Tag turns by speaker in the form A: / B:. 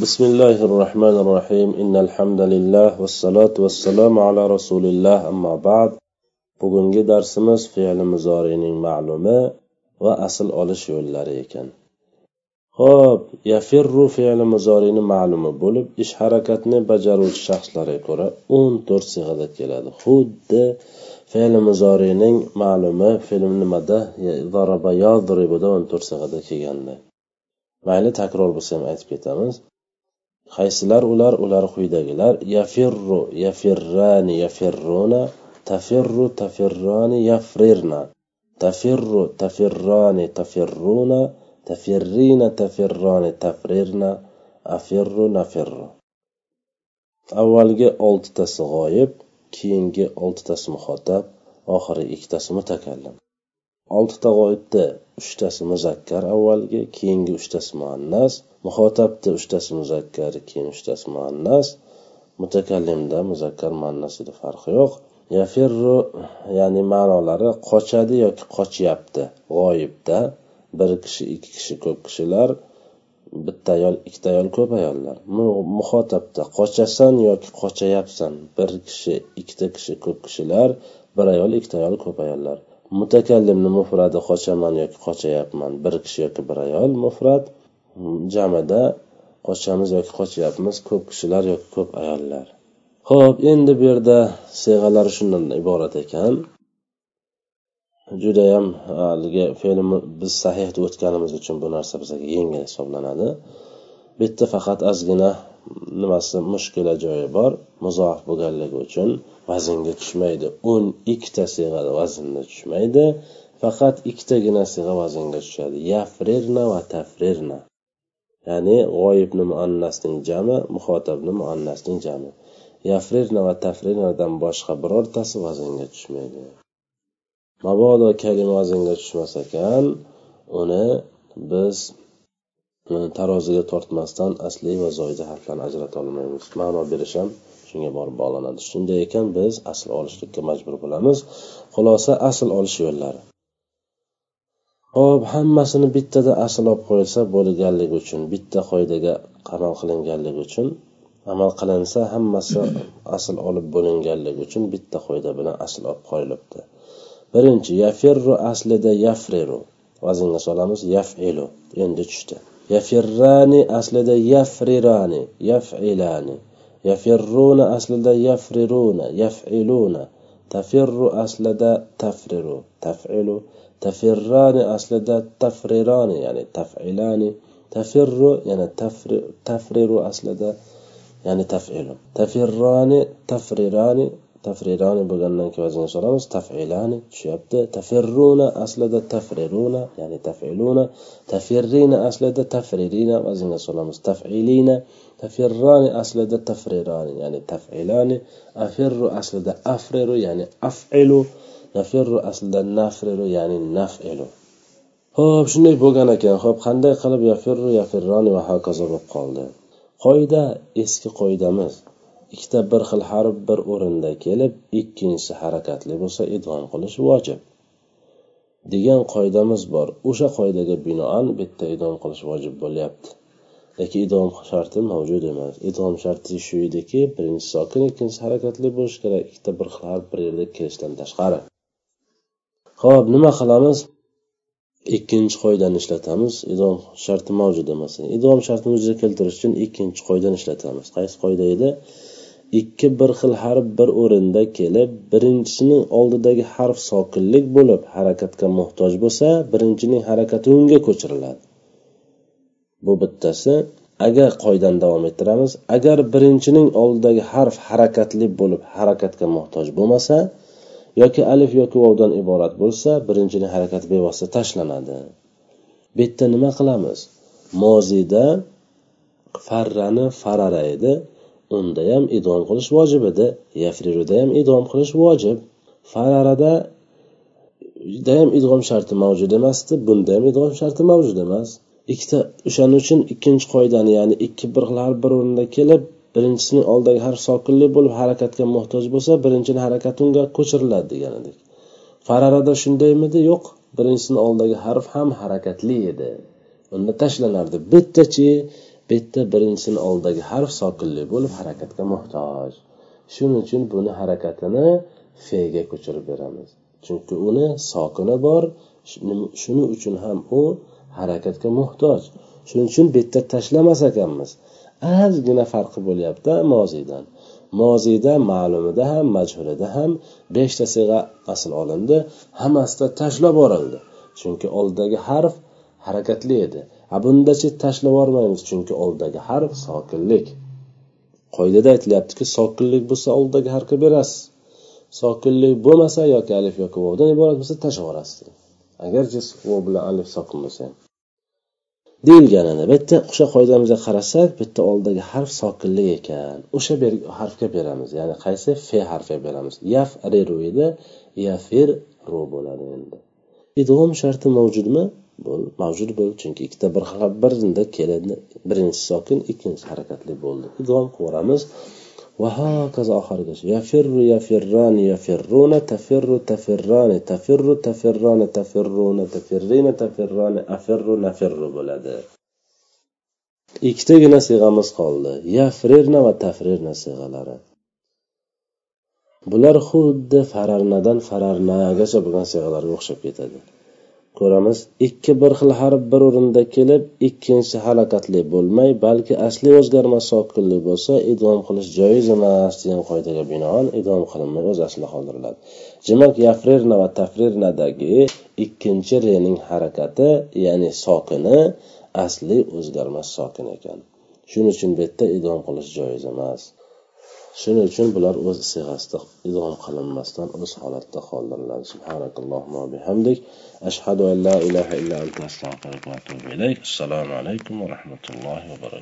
A: بسم الله الرحمن الرحيم إن الحمد لله والصلاة والسلام على رسول الله أما بعد bugungi darsimiz fe'li muzoriyning ma'lumi va asl olish yo'llari ekan ho'p yafirru fe'li muzoriyni ma'lumi bo'lib ish harakatni bajaruvchi shaxslarga ko'ra o'n to'rt siyg'ada keladi xuddi fe'li muzoriyning ma'lumi film nimada zaraba yadribida o'n to'rt siyg'ada kelganda mayli takror bo'lsa ham aytib ketamiz Qaysilar ular? Ular quyidagilar yafirru yafirrani yafirruna tafirru tafirrani yafrirna tafirru tafirrani tafirruna tafirrina tafirrani tafrirna afirru nafirru. Avvalgi oltitasi g'oyib keyingi oltitasi muhotab oxiri ikkitasi mutakallim. Oltita g'oyibda uchtasi muzakkar avvalgi keyingi uchtasi muannas. Muhotabda uchtasi muzakkar keyin uchtasi muannas. Mutakallimda muzakkar muannasida farqi yo'q. Yafirru ya'ni ma'nolari qochadi yoki qochyapti g'oyibda bir kishi ikki kishi ko'p kishilar bitta ayol ikkita ayol ko'p ayollar. Muhotabda qochasan yoki qochayapsan. Bir kishi ikkita kishi ko'p kishilar bir ayol ikkita ayol ko'p ayollar. Mutakallimni mufradi qochaman yoki qochayapman? Bir kishi yoki bir ayol mufrat jamida qochamiz yoki qochyapmiz ko'p kishilar yoki ko'p ayollar. Ho'p endi bu yerda siyg'alar shundan iborat ekan. Judayam haligi fe'li biz sahih deb o'tganimiz uchun bu narsa bizga yengil hisoblanadi. Bu yerda faqat ozgina nimasi mushkula joyi bor muzof bo'lganligi uchun vaznga tushmaydi. O'n ikkita siyg'a vaznga tushmaydi. Faqat ikkitagina siyg'a vaznga tushadi. Yafrirna va tafrirna. Ya'ni g'oyibni muannasning jami muhotabni muannasning jami. Yafrirna va tafrirnadan boshqa birortasi vaznga tushmaydi. Mabodo kalima vaznga tushmas ekan uni biz taroziga tortmasdan asliy va zoida harflarni ajrata olmaymiz. Ma'no berish ham shunga borib bog'lanadi. Shunday ekan biz asl olishlikka majbur bo'lamiz. Xulosa asl olish yo'llari. Hop hammasini bittada asl olib qo'yilsa bo'lganligi uchun bitta qoidaga amal qilinganligi uchun amal qilinsa hammasi asl olib bo'linganligi uchun bitta qoida bilan asl olib qo'yilibdi. Birinchi yafirru aslida yafriru. Vaznga solamiz yafilu. Endi tushdi. يفران أصل ده يفران يفعلان. يفرون أصل ده يفررون يفعلون. تفر أصل ده تفرر تفعل. تفران أصل ده تفرران يعني تفعلان. تفر يعني تفر تفرر أصل ده يعني تفعل. تفران تفرران. Tafrirani bo'lgandan keyin vaznga solamiz tafilani tushyapti. Tafirruna aslida tafriruna ya'ni tafiluna. Tafirrina aslida tafririna vaznga solamiz tafilina tafirrani aslida tafrirani ya'ni tafilani. Afirru aslida afriru ya'ni afilu. Nafirru aslida nafriru ya'ni nafilu. Ho'p shunday bo'lgan ekan. Ho'p qanday qilib yafirru yafirroni va hokazo bo'lib qoldi? Qoida eski qoidamiz. Ikkita bir xil harf bir o'rinda kelib ikkinchisi harakatli bo'lsa idg'om qilish vojib. Degan qoidamiz bor. O'sha qoidaga binoan bitta idom qilish vojib bo'lyapti. Lekin idom sharti mavjud emas. Idom sharti shu ediki birinchi sokin ikkinchisi harakatli bo'lishi kerak. Ikkita bir xil harf bir yerda kelishdan tashqari. Ho'p nima qilamiz? Ikkinchi qoidani ishlatamiz. Idom sharti mavjud emas. Idom shartini vujudga keltirish uchun ikkinchi qoidani ishlatamiz. Qaysi qoida edi? Ikki bir xil harf bir o'rinda kelib birinchisining oldidagi harf sokinlik bo'lib harakatga muhtoj bo'lsa birinchining harakati unga ko'chiriladi. Bu bittasi agar qoidani davom ettiramiz agar birinchining oldidagi harf harakatli bo'lib harakatga muhtoj bo'lmasa yoki alif yoki vovdan iborat bo'lsa birinchining harakati bevosita tashlanadi. Bu yerda nima qilamiz? Moziyda farrani farara edi. Unda ham idom qilish vojib edi. Yafriruda ham idom qilish vojib. Fararada da ham idg'om sharti mavjud emasdi bunda ham idg'om sharti mavjud emas. Ikkita o'shaning uchun ikkinchi qoidani ya'ni ikki bir harf bir o'rinda kelib birinchisining oldidagi harf sokinli bo'lib harakatga muhtoj bo'lsa birinchini harakati unga ko'chiriladi degan edik fararada shundaymidi? Yo'q. Birinchisini oldidagi harf ham harakatli edi. Unda tashlanardi. Bittachi bu yerda birinchisini oldidagi harf sokinli bo'lib harakatga muhtoj. Shuning uchun buni harakatini fega ko'chirib beramiz. Chunki uni sokini bor shuning uchun ham u harakatga muhtoj. Shuning uchun bu yerda tashlamas ekanmiz. Ozgina farqi bo'lyapti moziydan. Moziyda ma'lumida ham majhulida ham beshta sig'a asl olindi hammasida tashlab borildi chunki oldidagi harf harakatli edi. A bundachi tashlab yubormaymiz chunki oldidagi harf sokinlik. Qoidada aytilyaptiki sokinlik bo'lsa oldidagi harfga berasiz. Sokinlik bo'lmasa yoki alif yoki vovdan iborat bo'lsa tashlab yuborasiz agarchi vov bilan alif sokin bo'lsa deyilgan ana bu yerda o'sha qoidamizga qarasak bu yerda oldidagi harf sokinlik ekan. O'sha harfga beramiz. Ya'ni qaysi fe harfiga beramiz? Yaf riru edi. Yafir ru bo'ladi endi. Idg'om sharti mavjudmi? mavjud bo'ldi chunki ikkita bir harf birida keladi birinchisi sokin ikkinchisi harakatli bo'ldi idg'om qilib وهكذا oxirigacha yafirru yafirrani yafirruna tafirru tafirrani tafirru tafirrani tafirruna tafirrina tafirrani afirru nafirru bo'ladi ikkitagina siyg'amiz qoldi yafrirna va tafrirna siyg'alari bular xuddi fararnadan fararnagacha bo'lgan siyg'alarga o'xshab ketadi Ko'ramiz. Ikki bir xil harf bir o'rinda kelib ikkinchisi harakatli bo'lmay balki asli o'zgarmas sokinli bo'lsa idom qilish joiz emas degan qoidaga binoan idom qilinmay o'z aslida qoldiriladi. Demak yafrirna va tafrirnadagi ikkinchi rening harakati ya'ni sokini asli o'zgarmas sokin ekan. Shuning uchun bu yerda idom qilish joiz emas. Shuning uchun bular o'z siyg'asida idom qilinmasdan o'z holatida qoldiriladi. Subhanakallohumma bihamdik. Ashhadu an la ilaha illa anta astag'firuka va atubu ilayk. Assalomu alaykum va rahmatullohi va barakatuh.